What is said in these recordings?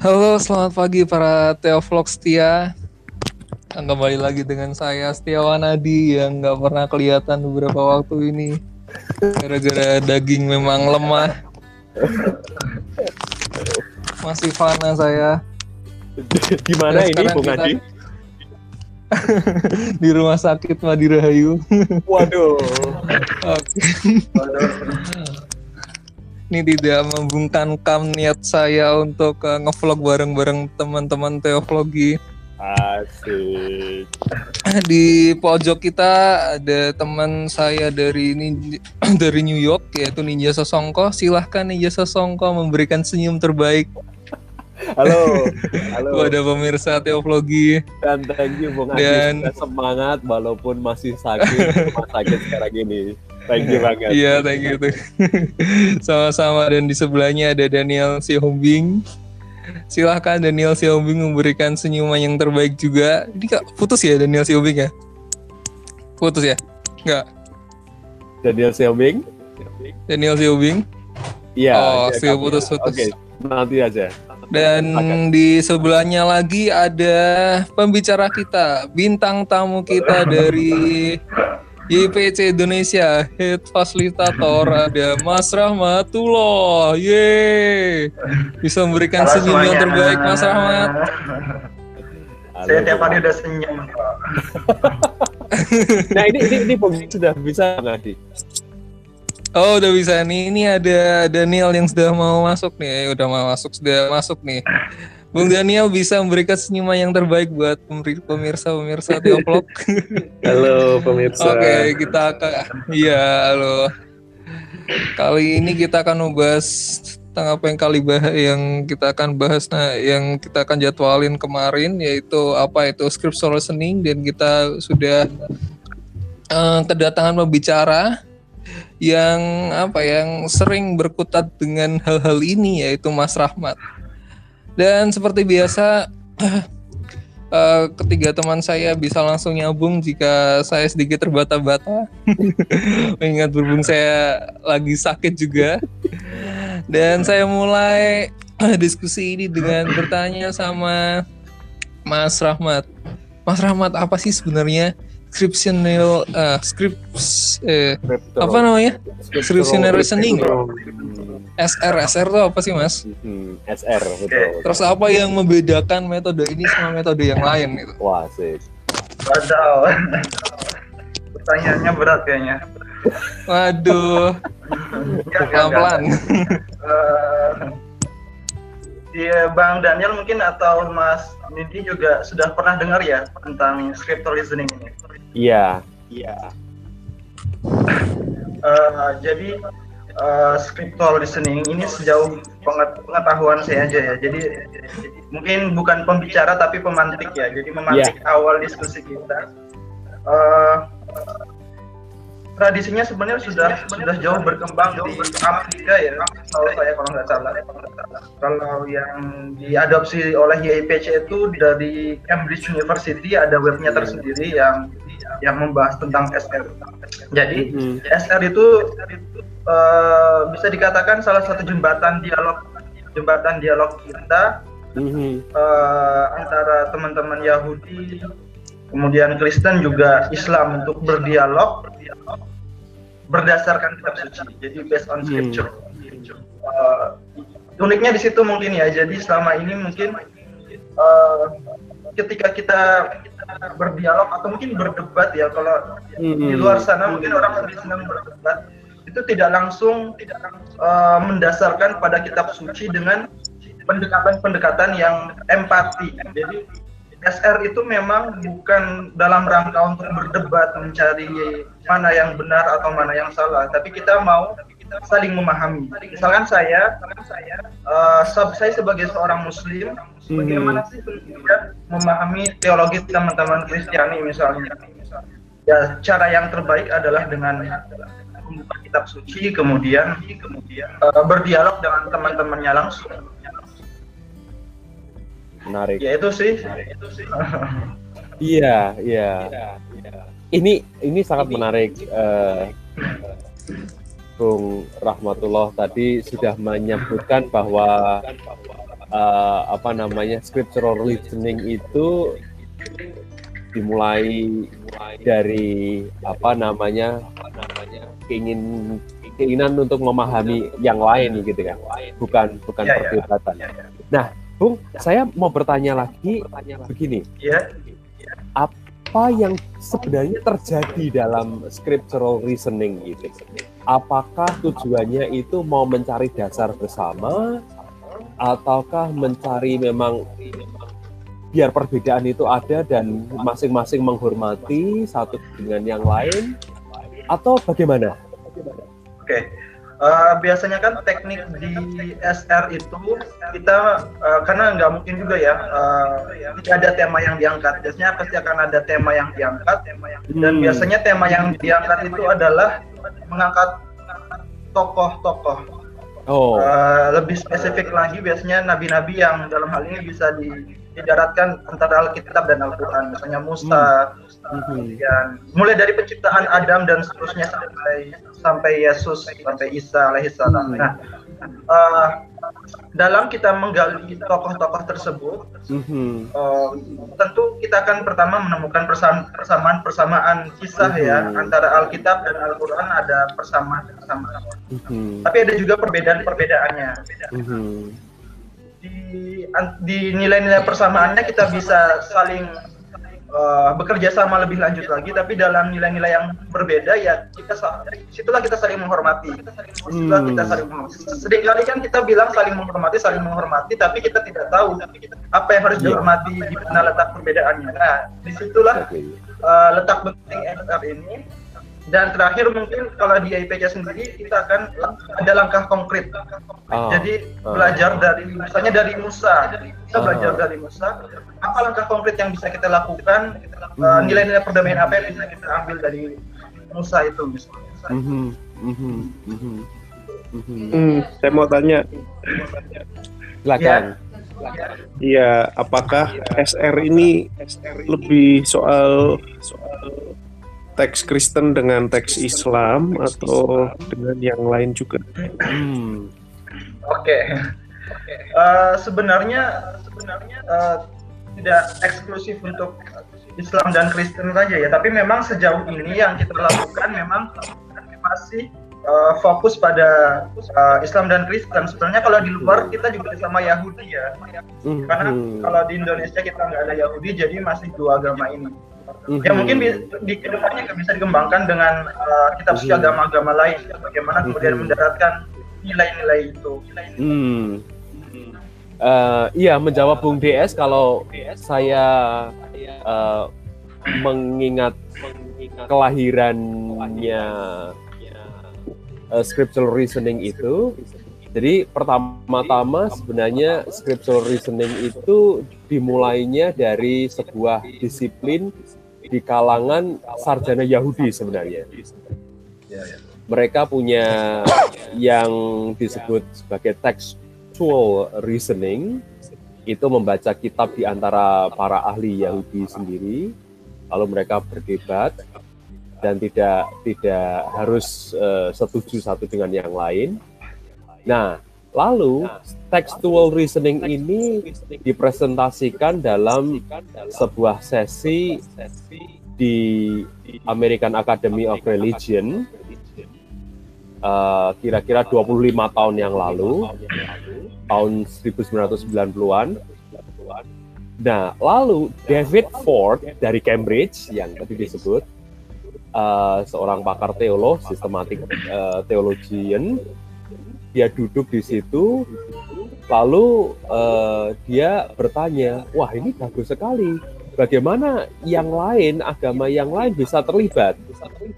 Halo, selamat pagi para Teovlog setia. Kembali lagi dengan saya Setiawan Adi yang nggak pernah kelihatan beberapa waktu ini gara-gara daging memang lemah. Masih fana saya. Di mana Dan ini Bung kita- Adi? Di rumah sakit Madirahayu. Waduh. Oke. Ini tidak membungkamkan niat saya untuk eh, ngevlog bareng-bareng teman-teman teovlogi. Asik. Di pojok kita ada teman saya dari nin- dari New York yaitu Ninja Sosongko. Silahkan Ninja Sosongko memberikan senyum terbaik Halo. Halo. kepada pemirsa teovlogi. Dan thank you Bung Dan- semangat walaupun masih sakit, rumah sakit sekarang ini. Thank you banget. Iya, thank you. tuh. Sama-sama dan di sebelahnya ada Daniel Siombing. Silahkan Daniel Siombing memberikan senyuman yang terbaik juga. Ini kak putus ya Daniel Siombing ya? Putus ya? Enggak. Daniel Xiaoming? Daniel Siombing. Iya. Oh, dia still putus-putus. Oke, nanti aja. Dan Oke. di sebelahnya lagi ada pembicara kita, bintang tamu kita dari YPC Indonesia, Head Fasilitator ada Mas Rahmatullah. Yeay. Bisa memberikan Halo senyum yang terbaik Mas Rahmat. Halo, Saya tiap hari udah senyum. Nah, ini ini ini sudah bisa Bung Adi. Oh, udah bisa nih. Ini ada Daniel yang sudah mau masuk nih. Eh, udah mau masuk, sudah masuk nih. Bung Daniel bisa memberikan senyuman yang terbaik buat pemir- pemirsa-pemirsa Teoplok. Halo pemirsa. Oke, kita akan iya, halo. Kali ini kita akan membahas tentang apa yang kali bah yang kita akan bahas nah yang kita akan jadwalin kemarin yaitu apa itu scriptural listening dan kita sudah eh, kedatangan pembicara yang apa yang sering berkutat dengan hal-hal ini yaitu Mas Rahmat. Dan seperti biasa eh, ketiga teman saya bisa langsung nyambung jika saya sedikit terbata-bata. Mengingat berhubung saya lagi sakit juga. Dan saya mulai diskusi ini dengan bertanya sama Mas Rahmat. Mas Rahmat apa sih sebenarnya scriptional eh, scripts eh, Crypto. apa namanya? Scriptional reasoning. SR SR itu apa sih Mas? hmm, SR betul. Terus apa yang membedakan metode ini sama metode yang lain itu? Wah, asik. Wadaw. Pertanyaannya berat kayaknya. Waduh, Enggak, enggak, pelan-pelan. Iya, Bang Daniel mungkin atau Mas Nidi juga sudah pernah dengar ya tentang scriptural listening ini. Iya. Iya. Eh, jadi eh, scriptural listening ini sejauh penget- pengetahuan saya aja ya. Jadi mungkin bukan pembicara tapi pemantik ya. Jadi memantik awal diskusi kita. Eh, tradisinya sebenarnya sudah sudah jauh berkembang di Amerika ya. Kalau saya kalau nggak salah. Kalau yang diadopsi oleh YIPC itu dari Cambridge University ada webnya tersendiri yang yang membahas tentang SR. Jadi Mhm. SR itu eh, bisa dikatakan salah satu jembatan dialog jembatan dialog kita eh, antara teman-teman Yahudi kemudian Kristen juga Islam untuk berdialog berdasarkan kitab suci. Jadi based on scripture. Eh, uniknya di situ mungkin ya. Jadi selama ini mungkin eh, ketika kita berdialog atau mungkin berdebat ya kalau di luar sana mungkin orang lebih senang berdebat itu tidak langsung tidak eh, mendasarkan pada kitab suci dengan pendekatan-pendekatan yang empati. Jadi SR itu memang bukan dalam rangka untuk berdebat mencari mana yang benar atau mana yang salah, tapi kita mau saling memahami. Misalkan saya, sab- saya sebagai seorang Muslim, bagaimana sih memahami teologi teman-teman Kristiani misalnya? Ya, cara yang terbaik adalah dengan membuka kitab suci, kemudian kemudian eh, berdialog dengan teman-temannya langsung. Menarik. Ya itu sih. Iya, iya. Ini ini sangat menarik. eh, Bung Rahmatullah tadi sudah menyebutkan bahwa uh, apa namanya scriptural listening itu dimulai dari apa namanya keingin keinginan untuk memahami yang lain gitu kan bukan bukan Ya, ya. perdebatan nah Bung saya mau bertanya lagi begini. Ya, apa yang sebenarnya terjadi dalam scriptural reasoning gitu? Apakah tujuannya itu mau mencari dasar bersama? Ataukah mencari memang biar perbedaan itu ada dan masing-masing menghormati satu dengan yang lain? Atau bagaimana? Oke, Eh, biasanya kan teknik di SR itu kita eh, karena nggak mungkin juga ya tidak ada tema yang diangkat. Biasanya pasti akan ada tema yang diangkat dan Hmm. biasanya tema yang diangkat itu adalah mengangkat tokoh-tokoh. Oh, Eh, lebih spesifik lagi biasanya nabi-nabi yang dalam hal ini bisa di- didaratkan antara Alkitab dan Al-Quran. Misalnya Musa, Mhm. kemudian mulai dari penciptaan Adam dan seterusnya sampai sampai Yesus sampai Isa alaihissalam. Hmm. Nah, eh, dalam kita menggali tokoh-tokoh tersebut, Mhm. eh, tentu kita akan pertama menemukan persam- persamaan-persamaan kisah ya Hmm. antara Alkitab dan Al-Quran ada persamaan-persamaan. Mhm. Tapi ada juga perbedaan-perbedaannya. Mhm. Di an- di nilai-nilai persamaannya kita bisa saling eh, bekerja sama lebih lanjut lagi tapi dalam nilai-nilai yang berbeda ya kita situlah kita saling menghormati situlah Hmm. kita saling menghormati sering kali kan kita bilang saling menghormati saling menghormati tapi kita tidak tahu apa yang harus Iya. dihormati di mana letak perbedaannya nah di situlah eh, letak penting SR ini dan terakhir mungkin kalau di IPC sendiri kita akan ada langkah konkret Ah, jadi ah. belajar dari misalnya dari Musa kita Ah. belajar dari Musa apa langkah konkret yang bisa kita lakukan Hmm. uh, nilai-nilai perdamaian apa yang bisa kita ambil dari Musa itu misalnya Mhm. Mhm. Mhm. Mhm. Hmm, saya mau tanya, Silakan. ya apakah SR ini lebih soal teks Kristen dengan teks Islam atau dengan yang lain juga? Hmm. oke Uh, sebenarnya sebenarnya uh, tidak eksklusif untuk Islam dan Kristen saja ya tapi memang sejauh ini yang kita lakukan memang masih uh, fokus pada uh, Islam dan Kristen sebenarnya kalau di luar kita juga sama Yahudi ya karena Mhm. kalau di Indonesia kita nggak ada Yahudi jadi masih dua agama ini ya Mhm. mungkin di, di ke depannya bisa dikembangkan dengan uh, kitab suci Mhm. agama-agama lain bagaimana kemudian Mhm. mendaratkan nilai-nilai itu Hmm. Eh, iya menjawab Bung DS kalau saya eh, mengingat kelahirannya eh, scriptural reasoning itu. Jadi pertama-tama sebenarnya scriptural reasoning itu dimulainya dari sebuah disiplin di kalangan sarjana Yahudi sebenarnya. Mereka punya yang disebut sebagai textual reasoning itu membaca kitab di antara para ahli Yahudi sendiri lalu mereka berdebat dan tidak tidak harus eh, setuju satu dengan yang lain. Nah, lalu textual reasoning ini dipresentasikan dalam sebuah sesi di American Academy of Religion eh, kira-kira 25 tahun yang lalu, tahun 1990-an. Nah, lalu David Ford dari Cambridge yang tadi disebut eh, seorang pakar teolog, sistematik eh, theologian, dia duduk di situ, lalu eh, dia bertanya, wah ini bagus sekali. Bagaimana yang lain, agama yang lain bisa terlibat?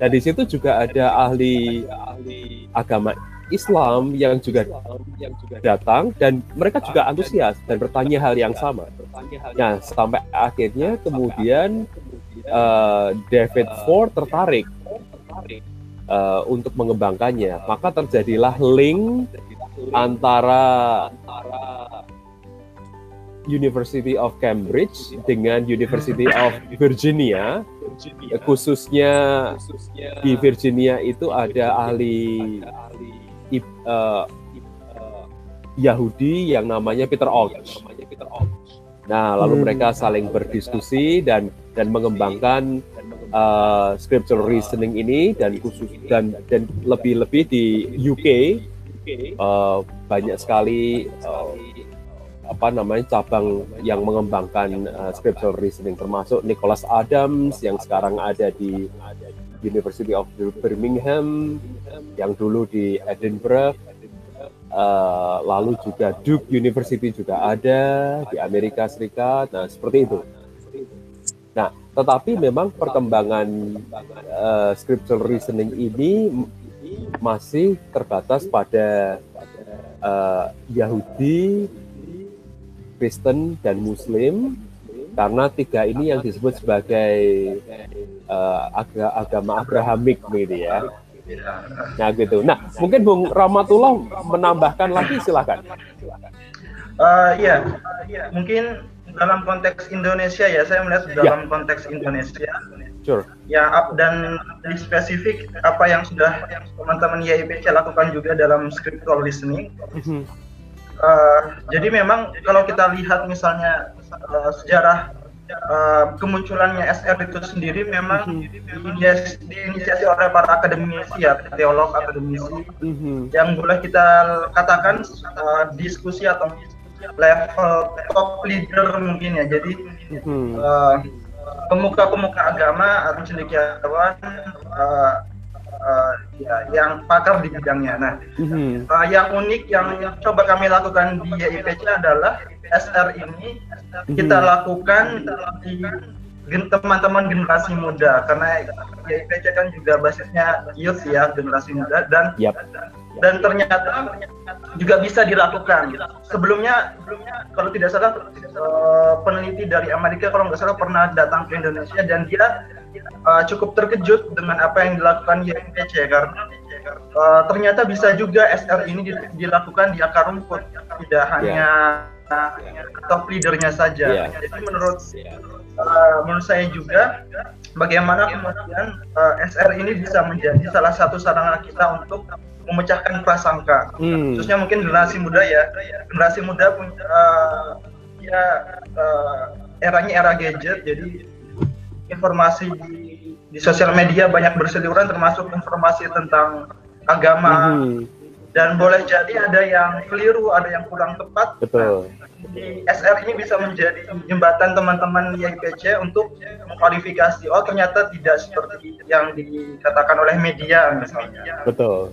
Dan di situ juga ada ahli agama Islam yang juga datang dan mereka juga antusias dan bertanya hal yang sama. Nah, sampai akhirnya kemudian eh, David Ford tertarik eh, untuk mengembangkannya. Maka terjadilah link antara University of Cambridge dengan University of Virginia khususnya di Virginia itu ada ahli eh, Yahudi yang namanya Peter Oaks. Nah, lalu Hmm. mereka saling berdiskusi dan dan mengembangkan uh, scriptural reasoning ini dan khusus dan dan lebih-lebih di UK uh, banyak sekali uh, apa namanya cabang yang mengembangkan uh, scriptural reasoning termasuk Nicholas Adams yang sekarang ada di University of Birmingham yang dulu di Edinburgh uh, lalu juga Duke University juga ada di Amerika Serikat. Nah seperti itu tetapi memang perkembangan uh, scriptural reasoning ini masih terbatas pada uh, Yahudi Kristen dan Muslim karena tiga ini yang disebut sebagai uh, aga- agama Abrahamik begitu ya. Nah gitu. Nah mungkin Bung Rahmatullah menambahkan lagi silakan. Eh, Iya, mungkin dalam konteks Indonesia ya, saya melihat dalam konteks Indonesia Sure. ya dan lebih spesifik apa yang sudah teman-teman YIPC lakukan juga dalam scriptural listening. Eh, jadi memang kalau kita lihat misalnya eh, sejarah eh, kemunculannya SR itu sendiri memang diiniasi, diinisiasi oleh para akademisi ya, teolog akademisi. Yang boleh kita katakan eh, diskusi atau level top leader mungkin ya. Jadi eh, pemuka-pemuka agama atau cendekiawan eh, eh, ya, yang pakar di bidangnya. Nah, Uh, yang unik yang coba kami lakukan di YIPC adalah SR ini kita lakukan di teman-teman generasi muda karena YIPC kan juga basisnya youth ya generasi muda dan Yap. Dan ternyata juga bisa dilakukan. Sebelumnya, kalau tidak salah eh, peneliti dari Amerika kalau nggak salah pernah datang ke Indonesia dan dia eh, cukup terkejut dengan apa yang dilakukan YMPC karena eh, ternyata bisa juga SR ini di- dilakukan di akar rumput, tidak hanya top leadernya saja. Iya. Jadi menurut eh, menurut saya juga bagaimana kemudian eh, SR ini bisa menjadi salah satu sarana kita untuk memecahkan prasangka Hmm. khususnya mungkin generasi muda ya generasi muda punya eh, ya eh, eranya era gadget jadi informasi di, di sosial media banyak berseliweran termasuk informasi tentang agama Mhm. dan boleh jadi ada yang keliru ada yang kurang tepat Betul. di SR ini bisa menjadi jembatan teman-teman YPC untuk mengkualifikasi oh ternyata tidak seperti yang dikatakan oleh media misalnya Betul.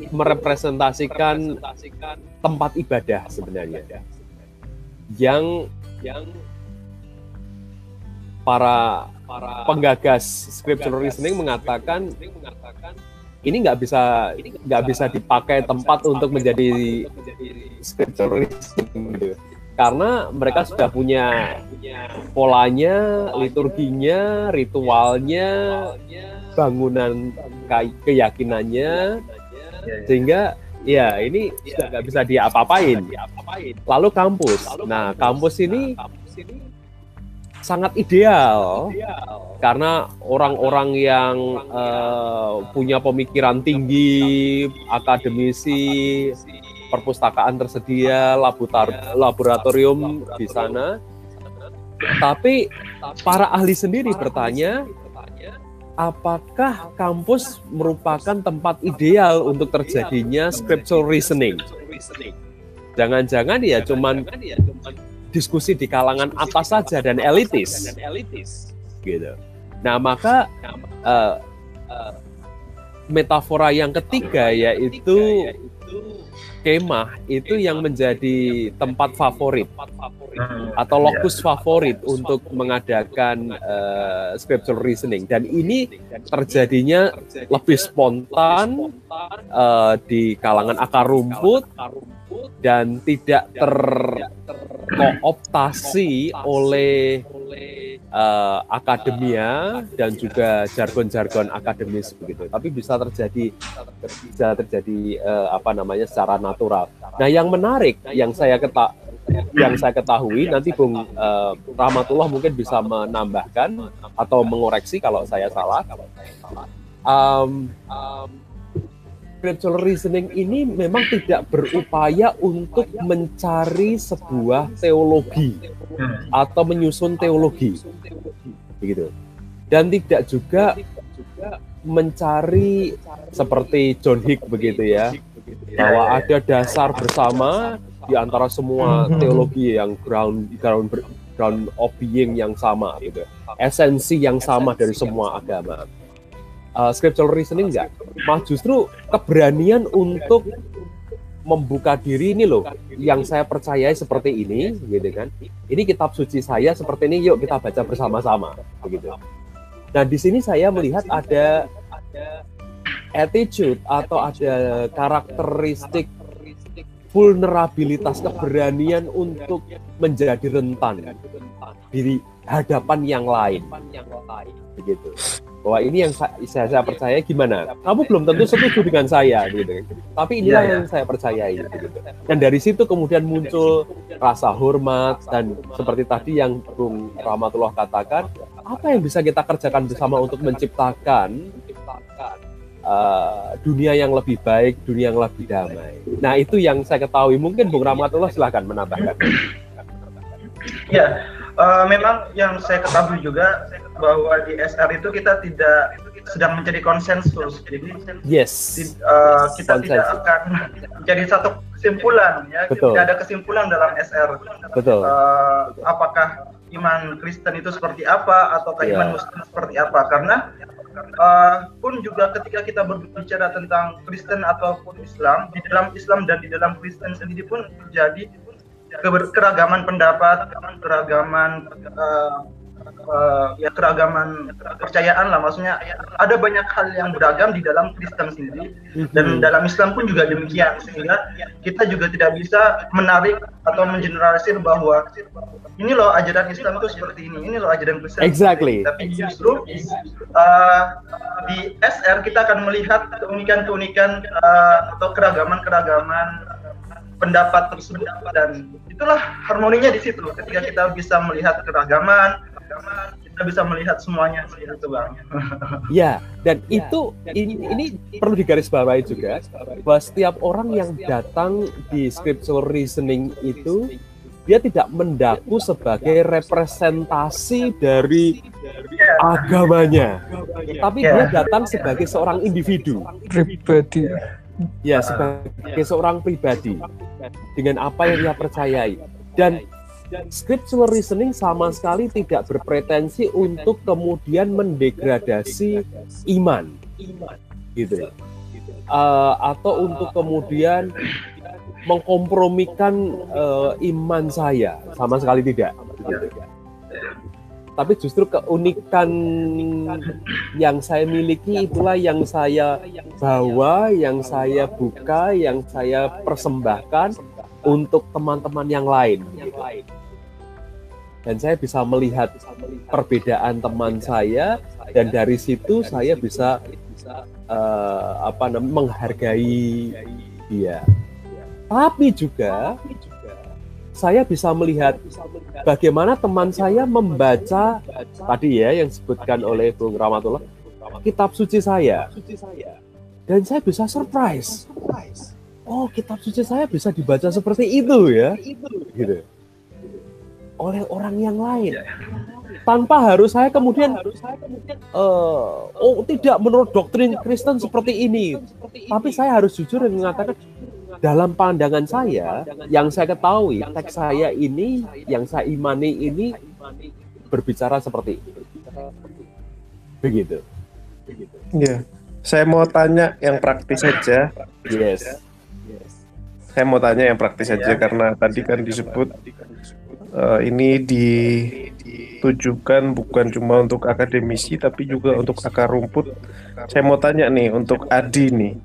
merepresentasikan tempat ibadah sebenarnya. Yang yang para penggagas scriptural reasoning mengatakan ini nggak bisa nggak bisa dipakai tempat untuk menjadi scriptural reasoning gitu. Karena mereka sudah punya polanya, liturginya, ritualnya, bangunan kay- keyakinannya, sehingga ya ini sudah nggak bisa diapa-apain. Lalu kampus, nah kampus. ini sangat ideal. Karena orang-orang yang eh, punya pemikiran tinggi, akademisi, perpustakaan tersedia, laborator- laboratorium di sana. Tapi para ahli sendiri bertanya, apakah kampus merupakan tempat ideal untuk terjadinya scriptural reasoning? Jangan-jangan ya cuman diskusi di kalangan atas saja dan elitis. Gitu. Nah, maka eh, metafora yang ketiga yaitu kemah itu yang menjadi tempat favorit atau lokus favorit untuk mengadakan eh, scriptural reasoning. Dan ini terjadinya lebih spontan eh, di kalangan akar rumput dan tidak ter dikooptasi oleh uh, akademia dan juga jargon-jargon akademis begitu. Tapi bisa terjadi bisa terjadi uh, apa namanya secara natural. Nah, yang menarik yang saya keta yang saya ketahui nanti Bung uh, Rahmatullah mungkin bisa menambahkan atau mengoreksi kalau saya salah. Um, um, scriptural reasoning ini memang tidak berupaya untuk mencari sebuah teologi atau menyusun teologi. Begitu. Dan tidak juga mencari seperti John Hick begitu ya bahwa ada dasar bersama di antara semua teologi yang ground ground ground of being yang sama gitu. Esensi yang sama dari semua agama uh, scriptural reasoning enggak, malah justru keberanian untuk membuka diri ini loh yang saya percayai seperti ini gitu kan. Ini kitab suci saya seperti ini yuk kita baca bersama-sama begitu. Nah di sini saya melihat ada attitude atau ada karakteristik vulnerabilitas keberanian untuk menjadi rentan di hadapan yang lain begitu bahwa ini yang saya, saya percaya gimana? Kamu belum tentu setuju dengan saya gitu. Tapi inilah ya, ya. yang saya percayai gitu. dan dari situ kemudian muncul rasa hormat dan seperti tadi yang Bung Rahmatullah katakan apa yang bisa kita kerjakan bersama untuk menciptakan uh, dunia yang lebih baik dunia yang lebih damai? Nah itu yang saya ketahui. Mungkin Bung Rahmatullah silahkan menambahkan. Ya uh, memang yang saya ketahui juga bahwa di SR itu kita tidak sedang mencari konsensus. Jadi yes. Di, uh, kita konsensus. tidak akan menjadi satu kesimpulan ya. Betul. Tidak ada kesimpulan dalam SR. Betul. Uh, apakah iman Kristen itu seperti apa atau yeah. iman Muslim seperti apa? Karena uh, pun juga ketika kita berbicara tentang Kristen ataupun Islam, di dalam Islam dan di dalam Kristen sendiri pun terjadi keragaman pendapat, keragaman uh, uh, ya keragaman kepercayaan lah. Maksudnya ada banyak hal yang beragam di dalam Kristen sendiri. Dan mhm. dalam Islam pun juga demikian. Sehingga kita juga tidak bisa menarik atau mengeneralisir bahwa ini loh ajaran Islam itu seperti ini ini loh ajaran Kristen. Exactly. Tapi justru uh, di SR kita akan melihat keunikan-keunikan uh, atau keragaman-keragaman pendapat tersebut. Dan itulah harmoninya di situ. Ketika kita bisa melihat keragaman kita bisa melihat semuanya itu bang. Ya dan ya, itu dan ini, ini perlu digarisbawahi juga bahwa setiap orang yang datang di scriptural reasoning itu dia tidak mendaku sebagai representasi dari agamanya, tapi dia datang sebagai seorang individu. Pribadi. Ya, sebagai seorang pribadi dengan apa yang dia percayai. Dan scriptural reasoning sama sekali tidak berpretensi untuk kemudian mendegradasi iman, gitu, uh, atau untuk kemudian mengkompromikan uh, iman saya, sama sekali tidak. Gitu. Tapi justru keunikan yang saya miliki itulah yang saya bawa, yang saya buka, yang saya persembahkan untuk teman-teman yang lain. Dan saya bisa melihat perbedaan teman saya dan dari situ saya bisa uh, apa namanya menghargai dia. Tapi juga saya bisa melihat bagaimana teman saya membaca tadi ya yang disebutkan oleh Bung Ramatullah kitab suci saya. Dan saya bisa surprise. Oh, kitab suci saya bisa dibaca seperti itu ya. Gitu oleh orang yang lain tanpa harus saya kemudian uh, oh tidak menurut doktrin Kristen seperti ini tapi saya harus jujur dan mengatakan dalam pandangan saya yang saya ketahui teks saya ini yang saya imani ini berbicara seperti itu. begitu. Ya saya mau tanya yang praktis saja yes. Saya mau tanya yang praktis saja karena tadi kan disebut uh, ini ditujukan bukan cuma untuk akademisi tapi juga untuk akar rumput. Saya mau tanya nih. untuk Adi nih.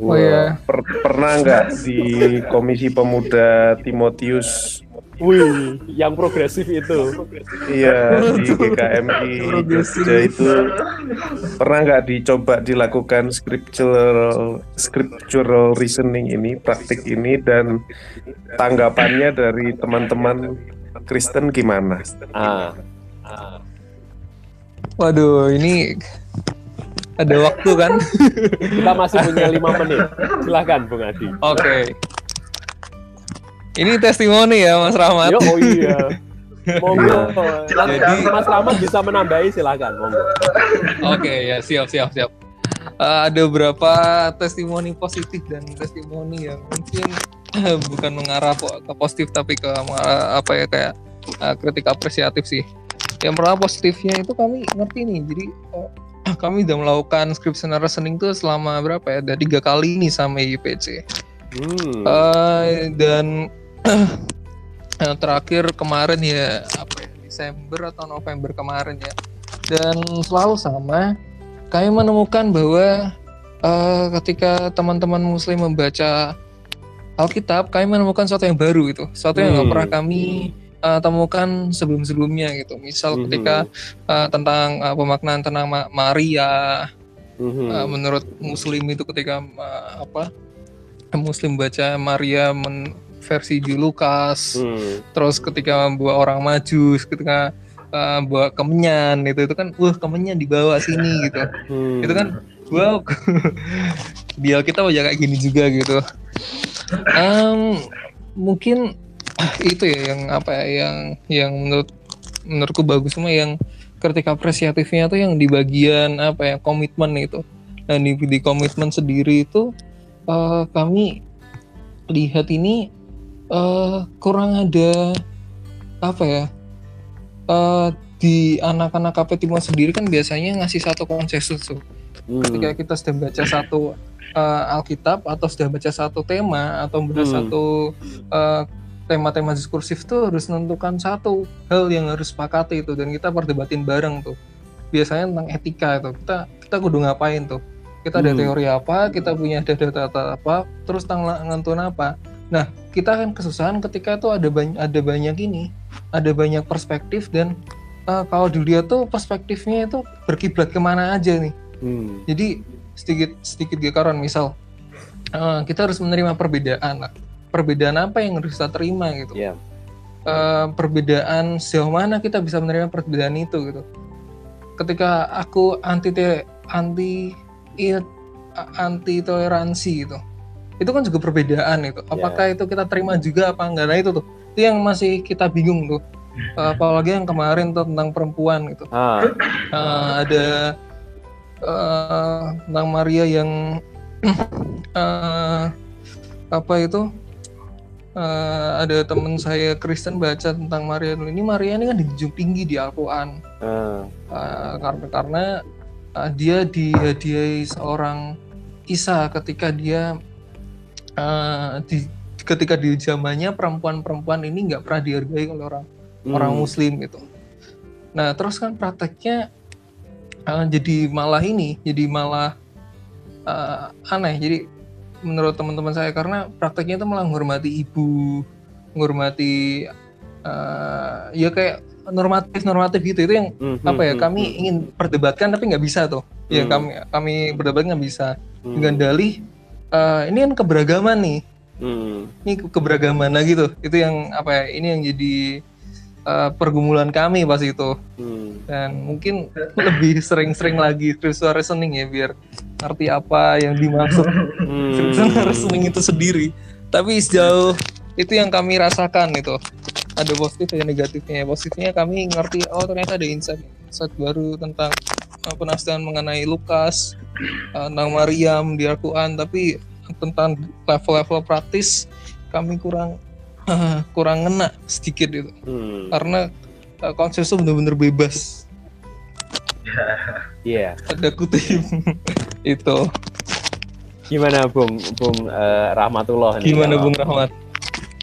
Oh ya. Per pernah nggak di Komisi Pemuda Timotius Wih, yang progresif itu. Iya di GKMI Jogja itu pernah nggak dicoba dilakukan scriptural scriptural reasoning ini praktik ini dan tanggapannya dari teman-teman Kristen gimana? Ah, Waduh, ini ada waktu kan? kita masih punya lima menit. Silahkan, Bung Adi. Oke. Ini testimoni ya, Mas Rahmat. Yo, oh iya. Monggo. Silakan. Jadi Mas Rahmat bisa menambahi silakan, monggo. Oke, ya siap, siap, siap. Eh, ada beberapa testimoni positif dan testimoni yang mungkin bukan mengarah po- ke positif tapi ke mengarah apa ya kayak eh, kritik apresiatif sih. Yang pertama positifnya itu kami ngerti nih, jadi eh, kami udah melakukan scriptional reasoning tuh selama berapa ya? Ada tiga kali nih sama IPC. Hmm. Eh, dan yang terakhir kemarin ya apa ya, Desember atau November kemarin ya dan selalu sama kami menemukan bahwa eh, ketika teman-teman muslim membaca Alkitab kami menemukan sesuatu yang baru itu sesuatu yang nggak Hmm. pernah kami eh, temukan sebelum-sebelumnya gitu misal Mhm. ketika eh, tentang eh, pemaknaan tentang Ma- Maria Mhm. Uh, menurut Muslim itu ketika uh, apa Muslim baca Maria men versi di Lukas, Hmm. terus ketika membawa orang majus, ketika uh, bawa kemenyan itu itu kan, wah kemenyan dibawa sini gitu, Hmm. itu kan, wow, di Alkitab aja kayak gini juga gitu. Em, mungkin itu ya yang apa ya yang yang menurut menurutku bagus semua yang ketika apresiatifnya tuh yang di bagian apa ya komitmen itu dan di, di komitmen sendiri itu eh, kami lihat ini eh, kurang ada apa ya eh, di anak-anak KP Timur sendiri kan biasanya ngasih satu konsensus tuh Hmm. ketika kita sudah baca satu uh, Alkitab atau sudah baca satu tema atau baca Hmm. satu uh, tema-tema diskursif tuh harus menentukan satu hal yang harus sepakati itu dan kita perdebatin bareng tuh biasanya tentang etika itu kita kita kudu ngapain tuh kita ada Hmm. teori apa kita punya data-data apa terus tentang nentuin apa nah kita kan kesusahan ketika tuh ada banyak ada banyak ini ada banyak perspektif dan uh, kalau dilihat tuh perspektifnya itu berkiblat ke mana aja nih Hmm. jadi sedikit sedikit gekaran misal eh, kita harus menerima perbedaan lah. Perbedaan apa yang harus kita terima gitu. Iya. Eh, perbedaan sejauh mana kita bisa menerima perbedaan itu gitu. Ketika aku anti te- anti anti toleransi gitu. Itu kan juga perbedaan itu. Apakah itu kita terima juga apa enggak? Nah itu tuh. Itu yang masih kita bingung tuh. Eh, apalagi yang kemarin tuh tentang perempuan gitu Ah. Eh, ada eh, tentang Maria yang eh, apa itu Eh, ada teman saya Kristen baca tentang Maria dulu ini Maria ini kan dijunjung tinggi di Al-Quran Ah. Eh, karena karena eh, dia dihadiahi seorang Isa ketika dia eh, di ketika di zamannya perempuan-perempuan ini nggak pernah dihargai oleh orang orang Hmm. muslim gitu. Nah terus kan prakteknya uh, jadi malah ini, jadi malah uh, aneh. Jadi menurut teman-teman saya karena prakteknya itu malah menghormati ibu, menghormati uh, ya kayak normatif normatif gitu itu yang Hmm, apa ya hmm, kami hmm, ingin perdebatkan tapi nggak bisa tuh. Ya Hmm. kami kami berdebat nggak bisa hmm. dengan dalih uh, ini kan keberagaman nih Hmm. ini ke- keberagaman lah gitu itu yang apa ya ini yang jadi uh, pergumulan kami pas itu. Hmm. dan mungkin lebih sering-sering lagi spiritual reasoning ya biar ngerti apa yang dimaksud. Hmm. reasoning itu sendiri. Tapi sejauh itu yang kami rasakan itu ada positif dan negatifnya. Positifnya kami ngerti oh ternyata ada insight insight baru tentang uh, penafsiran mengenai Lukas uh, tentang Maryam di Al-Quran. Tapi tentang level-level praktis kami kurang kurang ngena sedikit itu Hmm. karena uh, konsep itu benar-benar bebas Iya. ada kutip itu Gimana Bung Bung eh, Rahmatullah nih? gimana kalau- Bung Rahmat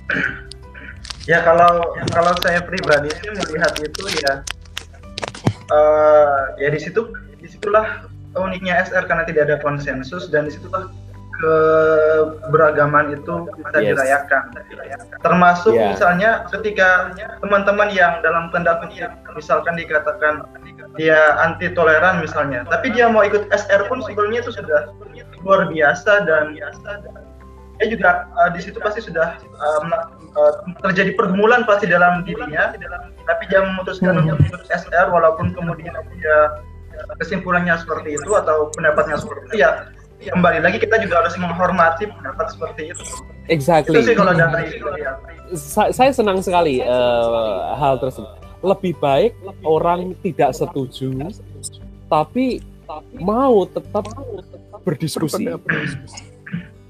Ya kalau kalau saya pribadi sih melihat itu ya eh ya di situ di situlah uniknya SR karena tidak ada konsensus dan di situlah keberagaman itu bisa Yes. dirayakan. Termasuk Yeah. misalnya ketika teman-teman yang dalam tanda kutip misalkan dikatakan dia anti toleran misalnya, tapi dia mau ikut SR pun sebelumnya itu sudah luar biasa dan dia juga uh, di situ pasti sudah uh, mela- uh, terjadi pergumulan pasti dalam dirinya, tapi dia memutuskan Hmm. untuk ikut SR walaupun kemudian dia kesimpulannya seperti itu atau pendapatnya seperti itu ya kembali lagi kita juga harus menghormati pendapat seperti itu. Exactly. Itu sih kalau dari ya. Sa- saya senang sekali eh, hal tersebut. Lebih baik orang tidak setuju, tapi mau tetap berdiskusi,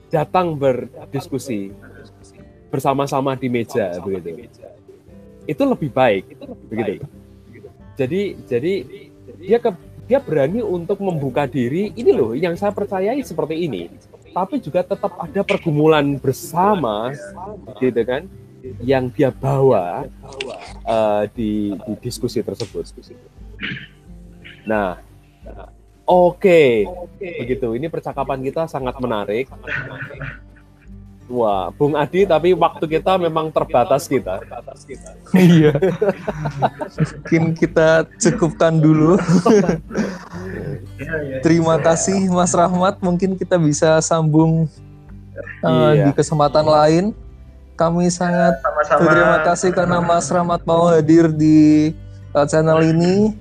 datang berdiskusi bersama-sama di meja begitu. Itu lebih baik, begitu. Jadi jadi dia ke, dia berani untuk membuka diri. Ini loh yang saya percayai seperti ini. Tapi juga tetap ada pergumulan bersama, gitu kan? Yang dia bawa eh, di, di diskusi tersebut. Nah, oke, begitu. Ini percakapan kita sangat menarik. Wah, Bung Adi, tapi waktu kita memang terbatas kita. Iya. Mungkin kita cukupkan dulu. Iya, iya. Terima kasih Mas Rahmat. Mungkin kita bisa sambung uh, Iya. di kesempatan lain. Kami sangat Sama-sama. berterima kasih karena Mas Rahmat mau hadir di uh, channel ini.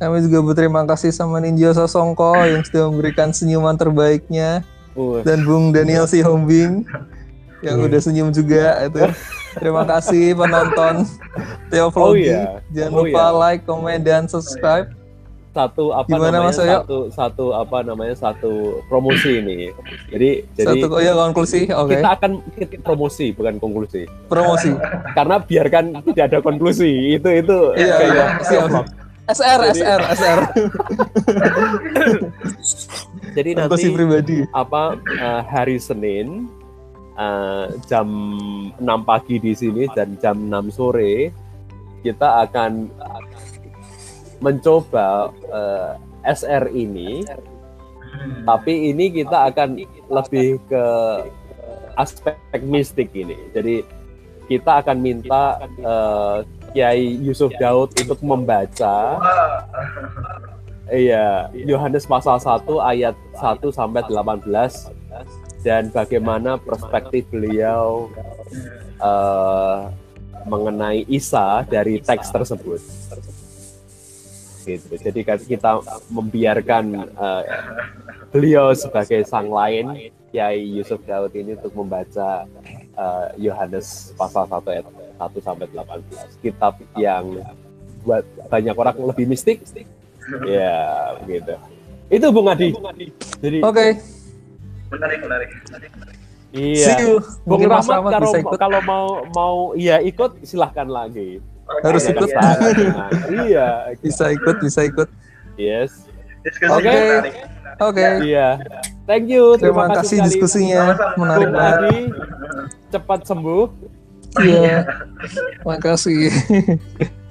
Kami juga berterima kasih sama Ninja Sosongko yang sudah memberikan senyuman terbaiknya Dan Bung Daniel Sihombing yang udah senyum juga itu. Terima kasih penonton Theo Oh iya. Jangan Oh lupa iya. like, comment, dan subscribe. satu apa Gimana, namanya Mas Oyo? satu satu apa namanya satu promosi ini. Jadi jadi Satu oh ya konklusi, oke. kita akan kita promosi bukan konklusi. Promosi. Karena biarkan tidak ada konklusi itu itu Iya, kayak iya, siap. SR, Jadi- SR, SR. Jadi nanti pribadi. apa eh, hari Senin eh, jam 6 pagi di sini dan jam 6 sore kita akan mencoba eh, SR ini Hmm. tapi ini kita akan lebih ke aspek mistik ini. Jadi kita akan minta eh, Kiai Yusuf Daud untuk membaca. Iya Yohanes pasal 1 ayat 1 sampai 18 dan bagaimana perspektif beliau eh, mengenai Isa dari teks tersebut. Gitu. Jadi kan kita membiarkan eh, beliau sebagai sang lain Kiai Yusuf Daud ini untuk membaca eh, Yohanes pasal 1 ayat 1 sampai 18. Kitab yang buat banyak orang lebih mistik. Ya, begitu. Itu Bung Adi. Jadi Oke, menarik menarik. see iya. you. Bung Rahmat Rahmat kalau bisa ikut. kalau mau mau iya ikut silahkan lagi. Harus ikut. ya. Nah, iya. Bisa ikut, bisa ikut. Yes. Oke. menarik. Oke, Iya. Thank you. terima kasih sekali. diskusinya. Menarik Bung banget. Adi cepat sembuh. Iya. Makasih.